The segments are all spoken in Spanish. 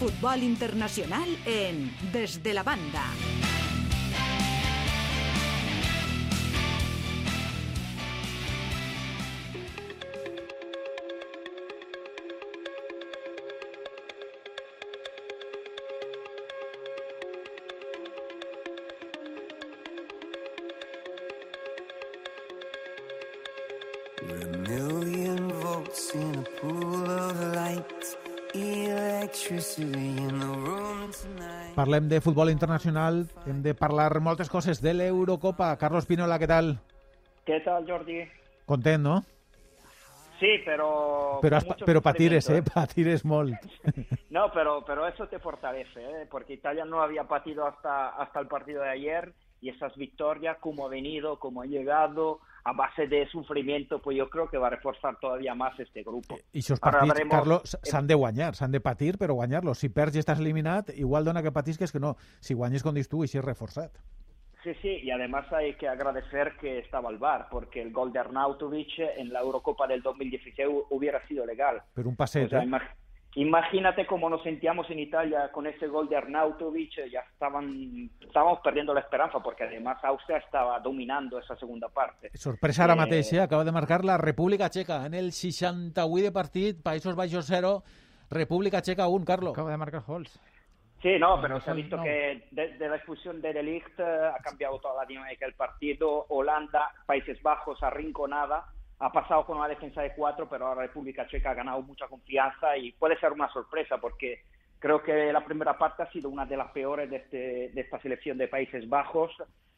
fútbol internacional en Desde la Banda. Parlem de futbol internacional, hem de parlar moltes coses de l'Eurocopa. Carlos Pinola, què tal? Què tal, Jordi? Content, no? Sí, pero... Pero, has, pero patires, ¿eh? Patires molt. No, pero, pero eso te fortalece, ¿eh? Porque Italia no había patido hasta, hasta el partido de ayer y esas victorias, como ha venido, como ha llegado, a base de sufrimiento, pues yo creo que va a reforzar todavía más este grupo. I els partits, veremos... Carlos, s'han de guanyar, s'han de patir, però guanyar-los. Si perds i estàs eliminat, igual dona que patisques que no. Si guanyes com dius tu, així és reforçat. Sí, sí, y además hay que agradecer que estaba el VAR, porque el gol de Arnautovic en la Eurocopa del 2016 hubiera sido legal. Pero un pasete. O sea, Imagínate cómo nos sentíamos en Italia con ese gol de Arnautovic, ya estaban, estábamos perdiendo la esperanza porque además Austria estaba dominando esa segunda parte. Sorpresa ara eh... mateix, eh? acaba de marcar la República Checa en el 68 de partit, Països Baixos 0, República Checa 1, Carlos. Acaba de marcar Holz. Sí, no, pero se ha visto no. que desde la expulsión de Delict ha cambiado toda la dinámica del partido. Holanda, Países Bajos, arrinconada ha pasado con una defensa de cuatro, pero ahora República Checa ha ganado mucha confianza y puede ser una sorpresa porque creo que la primera parte ha sido una de las peores de, este, de esta selección de Países Bajos.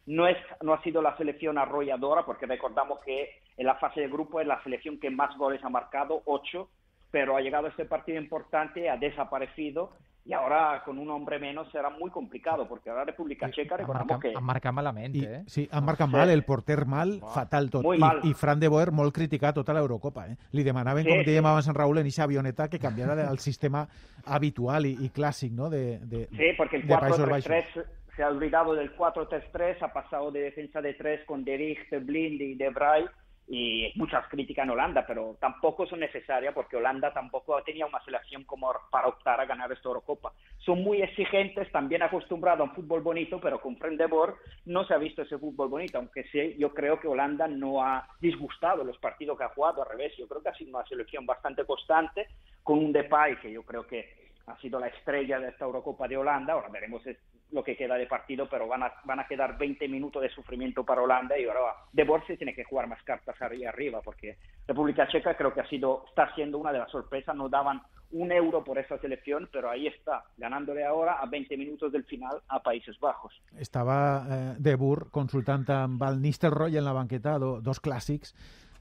No, es, no ha sido la selección arrolladora, porque recordamos que en la fase de grupo es la selección que más goles ha marcado, ocho, pero ha llegado este partido importante, ha desaparecido y ahora con un hombre menos será muy complicado porque ahora República Checa recordamos que... Han marcat malament, I, eh? Sí, han marcat sí. mal, el porter mal, oh, fatal tot. Muy I, mal. I Fran de Boer molt criticat tota l'Eurocopa, eh? Li demanaven, sí, com dèiem sí. abans en Raúl, en eixa avioneta que canviara el sistema habitual i, i clàssic, ¿no?, de, de, sí, porque el 4-3-3 se ha olvidado del 4-3-3, ha pasado de defensa de tres con De Ligt, Blind y De Vrij y muchas críticas en Holanda, pero tampoco son necesarias porque Holanda tampoco tenía una selección como para optar a ganar esta Eurocopa. Son muy exigentes, también acostumbrados a un fútbol bonito, pero con Frendebor no se ha visto ese fútbol bonito, aunque sí, yo creo que Holanda no ha disgustado los partidos que ha jugado, al revés, yo creo que ha sido una selección bastante constante, con un Depay que yo creo que ha sido la estrella de esta Eurocopa de Holanda, ahora veremos lo que queda de partido, pero van a, van a quedar 20 minutos de sufrimiento para Holanda y ahora De Boer se tiene que jugar más cartas arriba, arriba, porque República Checa creo que ha sido, está siendo una de las sorpresas, no daban un euro por esa selección, pero ahí está, ganándole ahora a 20 minutos del final a Países Bajos. Estava eh, De Boer consultant amb el Nistelrooy en la banqueta, do, dos clàssics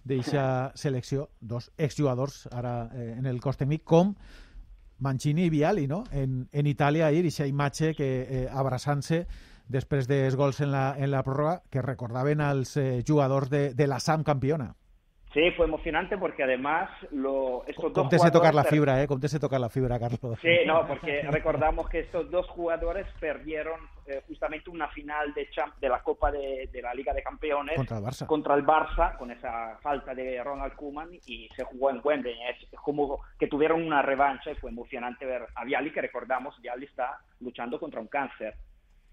d'eixa selecció, dos exjugadors ara eh, en el cos tècnic, Mancini i Viali, no? En, en Itàlia ahir, aquesta imatge que eh, abraçant-se després dels gols en la, en la pròrroga que recordaven als eh, jugadors de, de la SAM campiona. Sí, fue emocionante porque además lo, estos dos jugadores... tocar la fibra, ¿eh? Cómtese tocar la fibra, Carlos. Sí, no, porque recordamos que estos dos jugadores perdieron eh, justamente una final de, champ de la Copa de, de, la Liga de Campeones contra el Barça, contra el Barça con esa falta de Ronald Koeman y se jugó en Wembley. Es como que tuvieron una revancha y fue emocionante ver a Viali, que recordamos, Viali está luchando contra un cáncer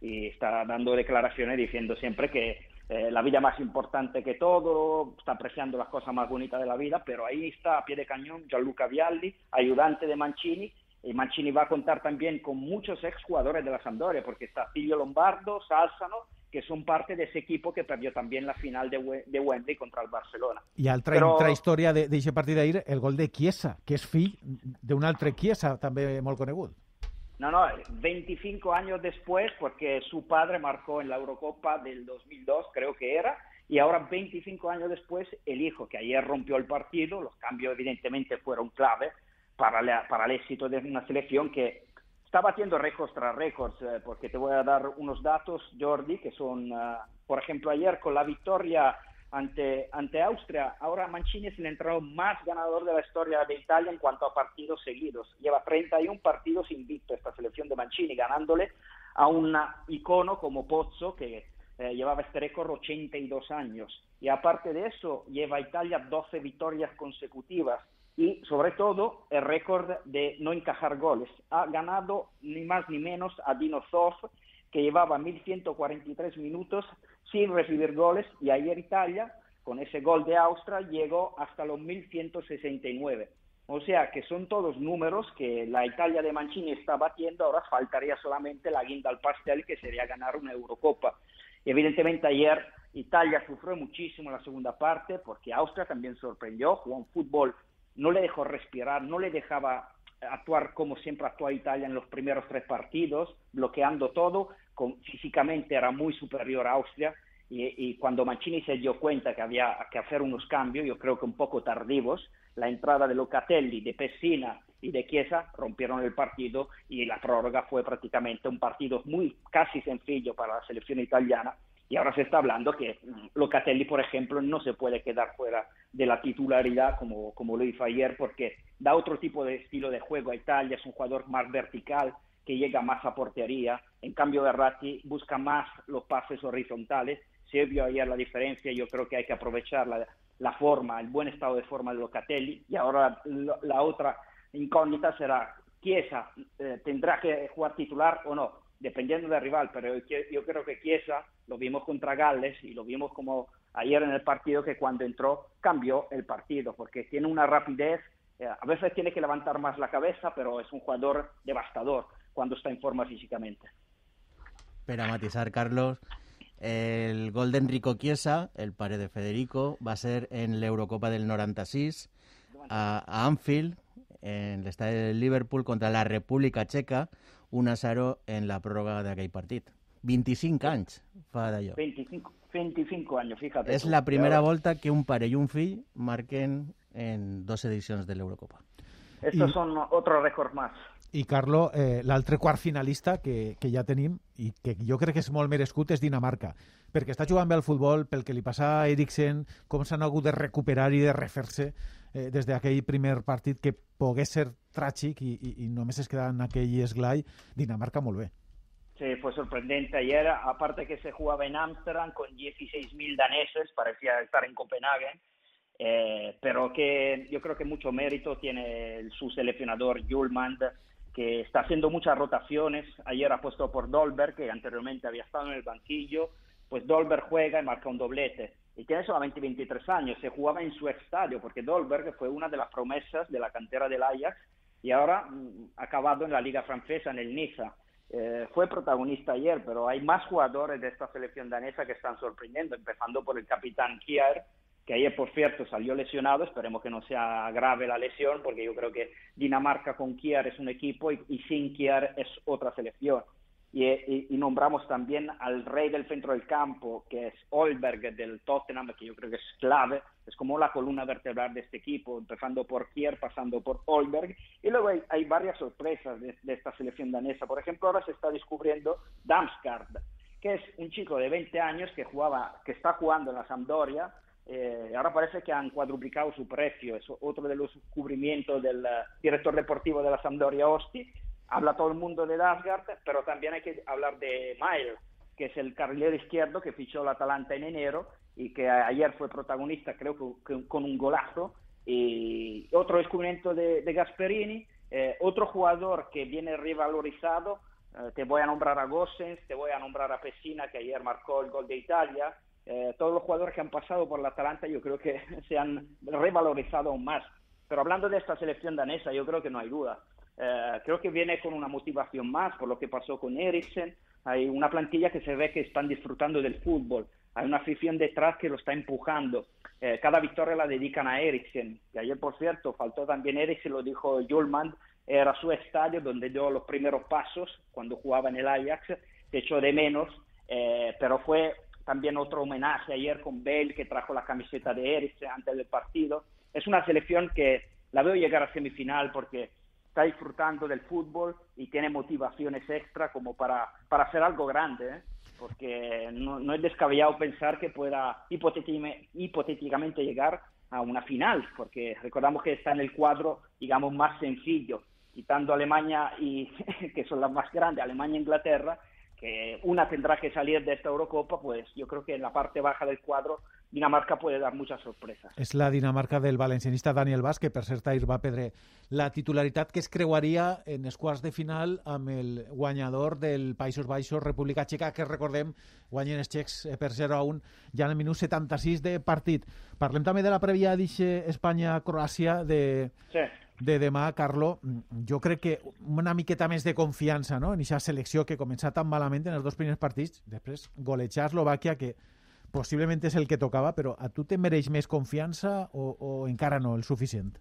y está dando declaraciones diciendo siempre que eh, la vida más importante que todo, está apreciando las cosas más bonitas de la vida, pero ahí está a pie de cañón Gianluca Vialli, ayudante de Mancini, y Mancini va a contar también con muchos exjugadores de la Sampdoria, porque está Silvio Lombardo, Sálzano, que son parte de ese equipo que perdió también la final de, de Wembley contra el Barcelona. I altra, Però... altra història d'aquest partit d'ahir, el gol de Chiesa, que és fill d'un altre Chiesa, també molt conegut. No, no, 25 años después, porque su padre marcó en la Eurocopa del 2002, creo que era, y ahora 25 años después, el hijo, que ayer rompió el partido, los cambios evidentemente fueron clave para, para el éxito de una selección que está batiendo récords tras récords, eh, porque te voy a dar unos datos, Jordi, que son, uh, por ejemplo, ayer con la victoria ante, ante Austria. Ahora Mancini es el entrenador más ganador de la historia de Italia en cuanto a partidos seguidos. Lleva 31 partidos invicto esta selección de Mancini, ganándole a un icono como Pozzo, que eh, llevaba este récord 82 años. Y aparte de eso, lleva a Italia 12 victorias consecutivas. y sobre todo el récord de no encajar goles. Ha ganado ni más ni menos a Dino que llevaba 1.143 minutos sin recibir goles, y ayer Italia, con ese gol de Austria, llegó hasta los 1.169. O sea que son todos números que la Italia de Mancini está batiendo, ahora faltaría solamente la guinda al pastel, que sería ganar una Eurocopa. Evidentemente ayer Italia sufrió muchísimo en la segunda parte, porque Austria también sorprendió, jugó un fútbol, no le dejó respirar, no le dejaba actuar como siempre actuó Italia en los primeros tres partidos, bloqueando todo, físicamente era muy superior a Austria y, cuando Mancini se dio cuenta que había que hacer unos cambios, yo creo que un poco tardivos, la entrada de Locatelli, de Pessina y de Chiesa rompieron el partido y la prórroga fue prácticamente un partido muy casi sencillo para la selección italiana. Y ahora se está hablando que mm, Locatelli, por ejemplo, no se puede quedar fuera de la titularidad como, como lo hizo ayer porque da otro tipo de estilo de juego a Italia, es un jugador más vertical que llega más a portería, en cambio Verratti busca más los pases horizontales, se vio ayer la diferencia, yo creo que hay que aprovechar la, forma, el buen estado de forma de Locatelli. Y ahora la, otra incógnita será, Chiesa eh, tendrá que jugar titular o no, dependiendo del rival, pero yo creo que Chiesa lo vimos contra Gales y lo vimos como ayer en el partido que cuando entró cambió el partido porque tiene una rapidez, eh, a veces tiene que levantar más la cabeza, pero es un jugador devastador cuando está en forma físicamente. Para matizar, Carlos, el gol de Enrico Chiesa, el pare de Federico, va a ser en la Eurocopa del 96 a, a Anfield, en el estadio de Liverpool contra la República Checa, un asaro en la prórroga de aquel partido. 25 años fa 25, 25 años, fíjate. Es la primera vuelta que un pare y un fi marquen en dos ediciones de la Estos son otro récord más. I, Carlo, eh, l'altre quart finalista que, que ja tenim i que jo crec que és molt merescut és Dinamarca, perquè està jugant bé al futbol, pel que li passa a Eriksen, com s'han hagut de recuperar i de refer-se eh, des d'aquell primer partit que pogués ser tràgic i, i, i només es queda en aquell esglai, Dinamarca molt bé. Sí, fue sorprendente ayer, aparte que se jugaba en Ámsterdam con 16.000 daneses, parecía estar en Copenhague, eh, pero que yo creo que mucho mérito tiene su seleccionador Julmand, que está haciendo muchas rotaciones. Ayer ha puesto por Dolberg, que anteriormente había estado en el banquillo, pues Dolberg juega y marca un doblete. Y tiene solamente 23 años, se jugaba en su estadio, porque Dolberg fue una de las promesas de la cantera del Ajax y ahora mm, ha acabado en la liga francesa, en el Niza. Eh, fue protagonista ayer, pero hay más jugadores de esta selección danesa que están sorprendiendo, empezando por el capitán Kier, que ayer, por cierto, salió lesionado. Esperemos que no sea grave la lesión, porque yo creo que Dinamarca con Kier es un equipo y, y sin Kier es otra selección. Y, nombramos también al rey del centro del campo, que es Olberg del Tottenham, que yo creo que es clave, es como la columna vertebral de este equipo, empezando por Kier, pasando por Olberg. Y luego hay, varias sorpresas de, esta selección danesa. Por ejemplo, ahora se está descubriendo Damsgaard, que es un chico de 20 años que, jugaba, que está jugando en la Sampdoria. Eh, ahora parece que han cuadruplicado su precio, es otro de los descubrimientos del eh, director deportivo de la Sampdoria, Osti, habla todo el mundo de Dasgard, pero también hay que hablar de Mael, que es el carrilero izquierdo que fichó el Atalanta en enero y que ayer fue protagonista, creo que, con un golazo. Y otro descubrimiento de, Gasperini, eh, otro jugador que viene revalorizado, eh, te voy a nombrar a Gossens, te voy a nombrar a Pessina, que ayer marcó el gol de Italia. Eh, todos los jugadores que han pasado por el Atalanta yo creo que se han revalorizado aún más. Pero hablando de esta selección danesa, yo creo que no hay duda. Eh, creo que viene con una motivación más por lo que pasó con Eriksen. Hay una plantilla que se ve que están disfrutando del fútbol. Hay una afición detrás que lo está empujando. Eh, cada victoria la dedican a Eriksen. Y ayer, por cierto, faltó también Eriksen, lo dijo Julman, era su estadio donde dio los primeros pasos cuando jugaba en el Ajax. Se echó de menos, eh, pero fue también otro homenaje ayer con Bale, que trajo la camiseta de Eriksen antes del partido. Es una selección que la veo llegar a semifinal porque está disfrutando del fútbol y tiene motivaciones extra como para, para hacer algo grande, ¿eh? porque no, es descabellado pensar que pueda hipotéticamente llegar a una final, porque recordamos que está en el cuadro, digamos, más sencillo, quitando Alemania y que son las más grandes, Alemania e Inglaterra, que una tendrá que salir de esta Eurocopa, pues yo creo que en la parte baja del cuadro Dinamarca puede dar muchas sorpresas. És la Dinamarca del valencianista Daniel Vaz, que per cert ahir va perdre la titularitat que es creuaria en els quarts de final amb el guanyador del Països Baixos, República Txeca, que recordem guanyen els txecs eh, per 0 a 1 ja en el minut 76 de partit. Parlem també de la prèvia d'Ixe Espanya-Croàcia de, Sí. De demà, Carlo, jo crec que una miqueta més de confiança no? en aquesta selecció que comença tan malament en els dos primers partits, després golejar Eslovàquia, que possiblement és el que tocava, però a tu te mereix més confiança o, o encara no el suficient?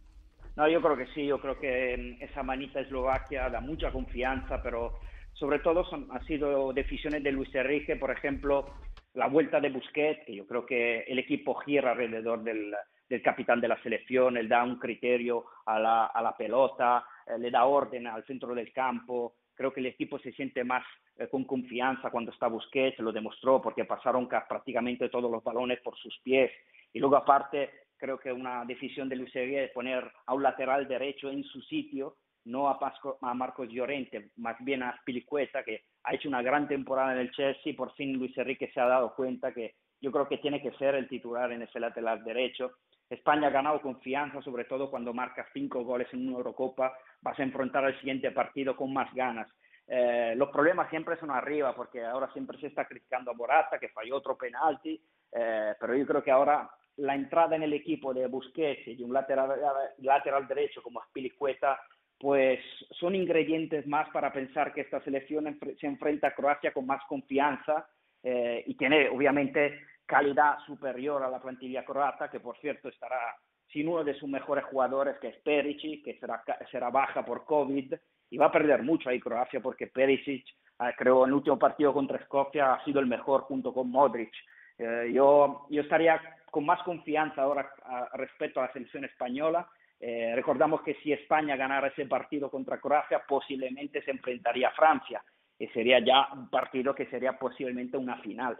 No, yo creo que sí, yo creo que mm, esa manita Eslovaquia da mucha confianza, pero sobre todo son, ha sido decisiones de Luis Enrique, por ejemplo, la vuelta de Busquets, que yo creo que el equipo gira alrededor del, del capitán de la selección, él da un criterio a la, a la pelota, eh, le da orden al centro del campo, creo que el equipo se siente más eh, con confianza cuando está Busquets, lo demostró porque pasaron ca- prácticamente todos los balones por sus pies. Y luego aparte, creo que una decisión de Luis de poner a un lateral derecho en su sitio, no a, Pasco- a Marcos Llorente, más bien a Spilicueta, que ha hecho una gran temporada en el Chelsea. Por fin Luis Enrique se ha dado cuenta que yo creo que tiene que ser el titular en ese lateral derecho. España ha ganado confianza, sobre todo cuando marcas cinco goles en una Eurocopa, vas a enfrentar el siguiente partido con más ganas. Eh, los problemas siempre son arriba, porque ahora siempre se está criticando a Morata, que falló otro penalti, eh, pero yo creo que ahora la entrada en el equipo de Busquets y de un lateral, lateral derecho como Spilicueta, pues son ingredientes más para pensar que esta selección se enfrenta a Croacia con más confianza eh, y tiene obviamente calidad superior a la plantilla croata, que por cierto estará sin uno de sus mejores jugadores, que es Perisic, que será, será baja por COVID, y va a perder mucho ahí Croacia, porque Perisic, eh, creo, en el último partido contra Escocia ha sido el mejor junto con Modric. Eh, yo, yo estaría con más confianza ahora a- respecto a la selección española. Eh, recordamos que si España ganara ese partido contra Croacia, posiblemente se enfrentaría a Francia, y sería ya un partido que sería posiblemente una final.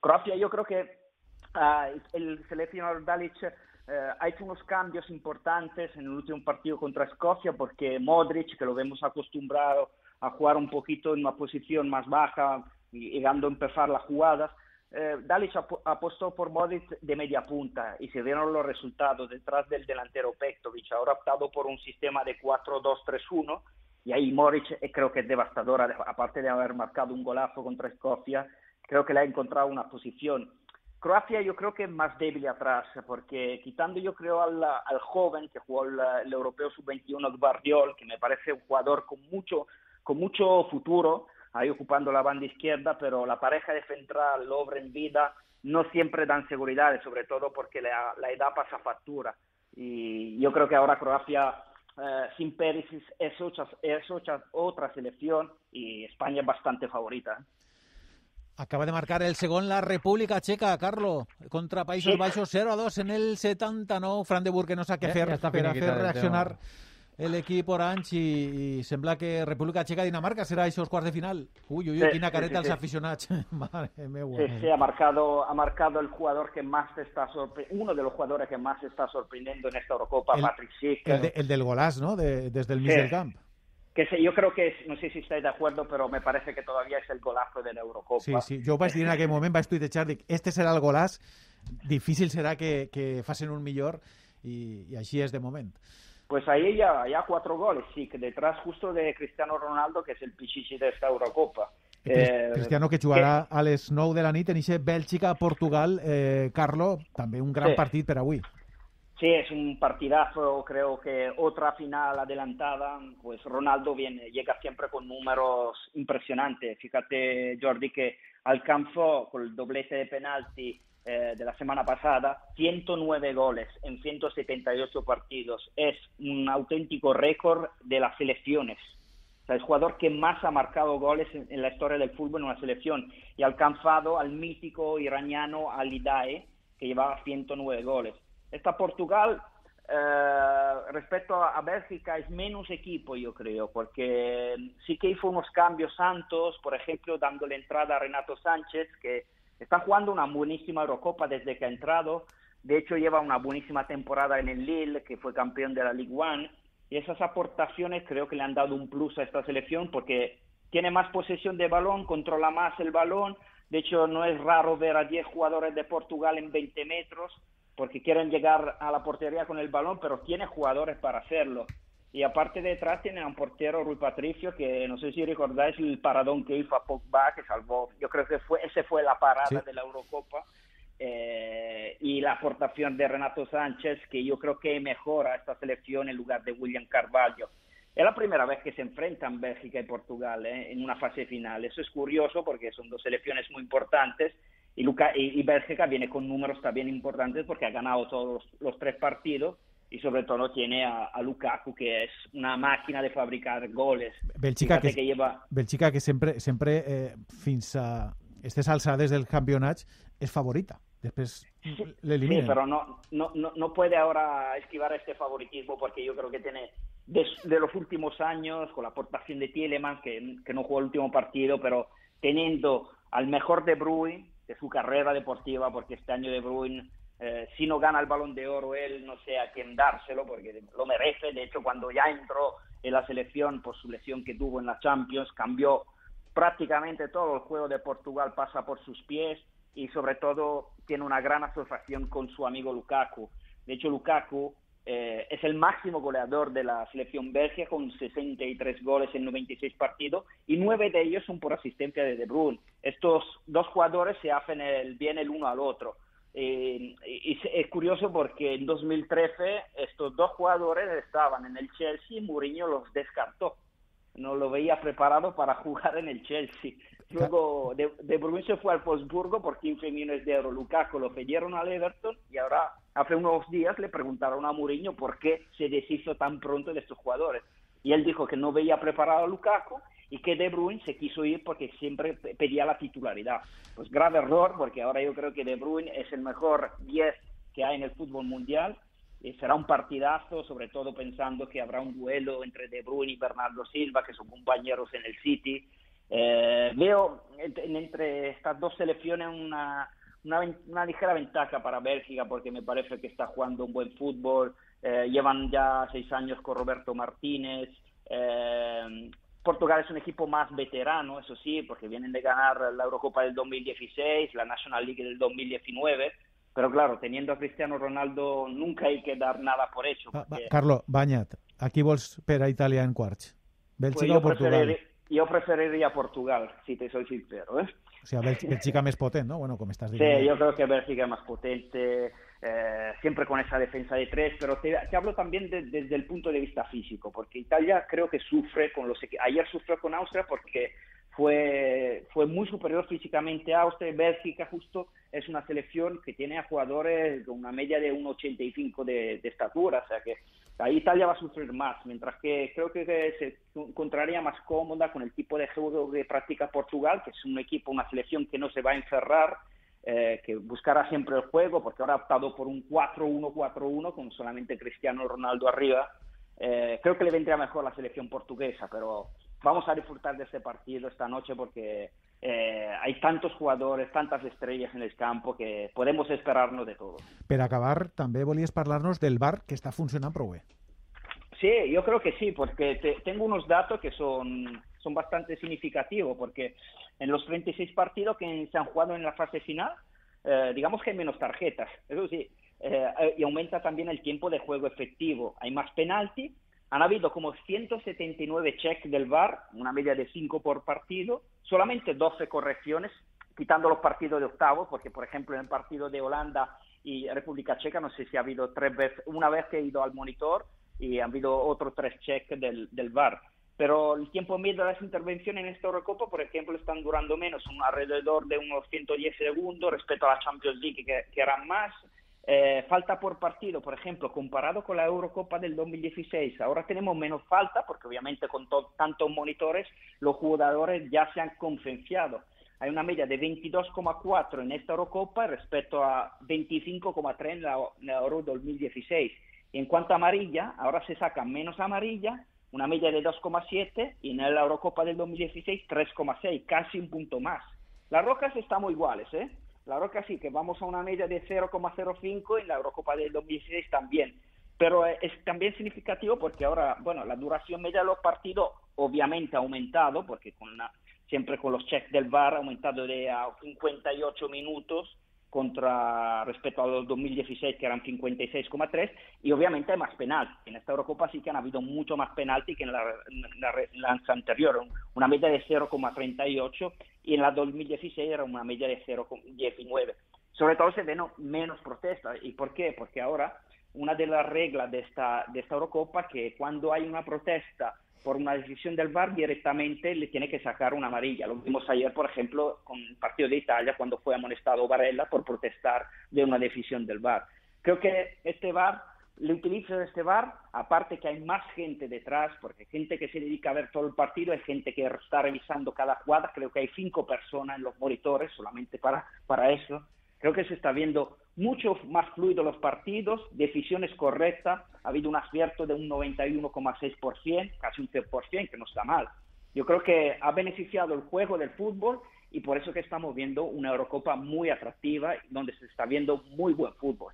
Croacia, yo creo que ah, el seleccionador Dalic eh, ha hecho unos cambios importantes en el último partido contra Escocia porque Modric, que lo vemos acostumbrado a jugar un poquito en una posición más baja, llegando a empezar las jugadas, eh, Dalic ap- apostó por Modric de media punta y se vieron los resultados detrás del delantero Pektovic. Ahora optado por un sistema de 4-2-3-1 y ahí Modric eh, creo que es devastadora, aparte de haber marcado un golazo contra Escocia, creo que le ha encontrado una posición. Croacia yo creo que es más débil atrás, porque quitando yo creo al, al joven que jugó el, el europeo sub-21 Guardiol, que me parece un jugador con mucho, con mucho futuro, ahí ocupando la banda izquierda, pero la pareja de central, Lovren, Vida, no siempre dan seguridad, sobre todo porque la, la edad pasa factura. Y yo creo que ahora Croacia eh, sin Perisic es, es otra, otra selección y España es bastante favorita. ¿Eh? Acaba de marcar el segon la República Txeca, Carlo, contra Països Sí. Baixos 0 a 2 en el 79. Fran de que no fer ja està per a finiquitat fer el reaccionar l'equip orange i, i sembla que República Txeca-Dinamarca serà això els quarts de final. Ui, ui, ui, Sí, quina careta sí, sí. meua. Sí, sí, ha marcado, ha marcado el jugador que más te está sorprendiendo, uno de los jugadores que más te está sorprendiendo en esta Eurocopa, El- Patrick Schick. El, de, el del golàs, no?, de, des del mig Sí. del camp. Que sé, yo creo que es, no sé si estáis de acuerdo, pero me parece que todavía es el golazo de la Eurocopa. Sí, sí. Jo ho vaig dir en aquell moment, vaig tuitejar, dic, este serà el golàs, difícil serà que, que facin un millor, i, i així és de moment. Pues ahí ya, ya cuatro goles, sí, que detrás justo de Cristiano Ronaldo, que es el pichichi de esta Eurocopa. Eh, Cristiano que jugarà a les 9 de la nit en eixe Bèlgica-Portugal. Eh, Carlo, també un gran Sí. partit per avui. Sí, es un partidazo, creo que otra final adelantada, pues Ronaldo viene, llega siempre con números impresionantes. Fíjate, Jordi, que alcanzó con el doblete de penalti eh, de la semana pasada 109 goles en 178 partidos. Es un auténtico récord de las selecciones. O sea, el jugador que más ha marcado goles en, en la historia del fútbol en una selección y ha alcanzado al mítico iraniano Alidae, que llevaba 109 goles. Esta Portugal, eh, respecto a, a Bélgica, es menos equipo, yo creo, porque sí que hizo unos cambios Santos, por ejemplo, dándole entrada a Renato Sánchez, que está jugando una buenísima Eurocopa desde que ha entrado. De hecho, lleva una buenísima temporada en el Lille, que fue campeón de la Ligue 1. Y esas aportaciones creo que le han dado un plus a esta selección porque tiene más posesión de balón, controla más el balón. De hecho, no es raro ver a 10 jugadores de Portugal en 20 metros porque quieren llegar a la portería con el balón, pero tiene jugadores para hacerlo. Y aparte detrás tiene a un portero, Rui Patricio, que no sé si recordáis el paradón que hizo a Pogba, que salvó, yo creo que fue ese fue la parada de la Eurocopa. Eh, y la aportación de Renato Sánchez, que yo creo que mejora esta selección en lugar de William Carvalho. Es la primera vez que se enfrentan Bélgica y Portugal ¿eh? en una fase final. Eso es curioso porque son dos selecciones muy importantes y, y, Bélgica viene con números también importantes porque ha ganado todos los tres partidos y sobre todo tiene a, Lukaku que es una máquina de fabricar goles. Bélgica que, que, lleva... Bélgica que sempre, sempre eh, fins a aquestes alçades del campionat es favorita. Después le elimina. Sí, pero no, no, no, puede ahora esquivar este favoritismo porque yo creo que tiene de, los últimos años, con la aportación de Tielemans, que, que, no jugó el último partido, pero teniendo al mejor De Bruyne de su carrera deportiva, porque este año De Bruyne eh, si no gana el balón de oro él, no sé a quién dárselo, porque lo merece. De hecho, cuando ya entró en la selección por su lesión que tuvo en la Champions, cambió prácticamente todo el juego de Portugal, pasa por sus pies y sobre todo tiene una gran asociación con su amigo Lukaku. De hecho, Lukaku eh, es el máximo goleador de la selección belga con 63 goles en 96 partidos y nueve de ellos son por asistencia de De Bruyne. Estos dos jugadores se hacen el bien el uno al otro. Eh, y es curioso porque en 2013 estos dos jugadores estaban en el Chelsea y Mourinho los descartó. No lo veía preparado para jugar en el Chelsea. Luego de, de Bruyne se fue al Wolfsburgo por 15 millones de euros. Lukaku lo pidieron al Everton y ahora hace unos días le preguntaron a Mourinho por qué se deshizo tan pronto de estos jugadores. Y él dijo que no veía preparado a Lukaku y que De Bruyne se quiso ir porque siempre pedía la titularidad. Pues grave error, porque ahora yo creo que De Bruyne es el mejor 10 que hay en el fútbol mundial. Y será un partidazo, sobre todo pensando que habrá un duelo entre De Bruyne y Bernardo Silva, que son compañeros en el City. Eh, veo entre estas dos selecciones una, una, ligera ventaja para Bélgica, porque me parece que está jugando un buen fútbol. Eh, llevan ya seis años con Roberto Martínez. Eh, Portugal es un equipo más veterano, eso sí, porque vienen de ganar la Eurocopa del 2016, la National League del 2019, pero claro, teniendo a Cristiano Ronaldo nunca hay que dar nada por hecho. Carlos, Bañat, aquí vols per a Italia en quarts? Bélgica pues o Portugal? yo preferiría Portugal, si te soy sincero. ¿eh? O sea, Bélgica más potente, ¿no? Bueno, como estás diciendo. Sí, yo creo que Bélgica es más potente, eh, siempre con esa defensa de tres, pero te, hablo también desde el punto de vista físico, porque Italia creo que sufre con los ayer sufrió con Austria porque fue, fue muy superior físicamente a Austria Bélgica justo es una selección que tiene a jugadores con una media de 1,85 de, de estatura, o sea que ahí Italia va a sufrir más, mientras que creo que se encontraría más cómoda con el tipo de juego que practica Portugal, que es un equipo, una selección que no se va a encerrar, eh, que buscará siempre el juego, porque ahora ha optado por un 4-1-4-1 con solamente Cristiano Ronaldo arriba. Eh, creo que le vendría mejor la selección portuguesa, pero vamos a disfrutar de este partido esta noche porque eh, hay tantos jugadores, tantas estrellas en el campo que podemos esperarnos de todo. Pero acabar, también volies hablarnos del bar que está funcionando pro Sí, yo creo que sí, porque tengo unos datos que son, son bastante significativos, porque en los 36 partidos que se han jugado en la fase final, eh, digamos que hay menos tarjetas, eso sí, eh, y aumenta también el tiempo de juego efectivo, hay más penalti, han habido como 179 checks del VAR, una media de 5 por partido, solamente 12 correcciones, quitando los partidos de octavos, porque por ejemplo en el partido de Holanda y República Checa no sé si ha habido tres veces, una vez que he ido al monitor y han habido otros tres checks del, del VAR. Pero el tiempo medio de las intervenciones en esta Eurocopa, por ejemplo, están durando menos, alrededor de unos 110 segundos respecto a la Champions League, que, que eran más. Eh, falta por partido, por ejemplo, comparado con la Eurocopa del 2016, ahora tenemos menos falta porque obviamente con tantos monitores los jugadores ya se han concienciado. Hay una media de 22,4 en esta Eurocopa respecto a 25,3 en la, Euro 2016. Y en cuanto a amarilla, ahora se saca menos amarilla, una media de 2,7 y en la Eurocopa del 2016 3,6, casi un punto más. Las rocas estamos iguales, ¿eh? La Roca sí, que vamos a una media de 0,05 en la Eurocopa del 2016 también. pero es también significativo porque ahora, bueno, la duración media de los partidos obviamente ha aumentado, porque con siempre con los checks del VAR ha aumentado de a 58 minutos contra respecto a los 2016 que eran 56,3 y obviamente hay más penalti. En esta Eurocopa sí que han habido mucho más penalti que en la, en anterior, una media de 0,38 y en la 2016 era una media de 0,19. Sobre todo se ven menos protestas. ¿Y por qué? Porque ahora una de las reglas de esta, de esta Eurocopa que cuando hay una protesta por una decisión del VAR directamente le tiene que sacar una amarilla. Lo vimos ayer, por ejemplo, con el partido de Italia cuando fue amonestado Varela por protestar de una decisión del VAR. Creo que este VAR, el utilizo este VAR, aparte que hay más gente detrás, porque gente que se dedica a ver todo el partido, hay gente que está revisando cada jugada, creo que hay cinco personas en los monitores solamente para, para eso. Creo que se está viendo mucho más fluido los partidos, decisiones correctas, ha habido un acierto de un 91,6%, casi un 100%, que no está mal. Yo creo que ha beneficiado el juego del fútbol y por eso que estamos viendo una Eurocopa muy atractiva, donde se está viendo muy buen fútbol.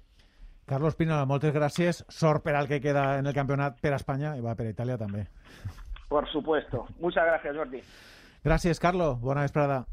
Carlos Pina, muchas gracias. Sort per al que queda en el campeonato para España y va para Italia también. Por supuesto. Muchas gracias, Jordi. Gracias, Carlos. Buena vesprada.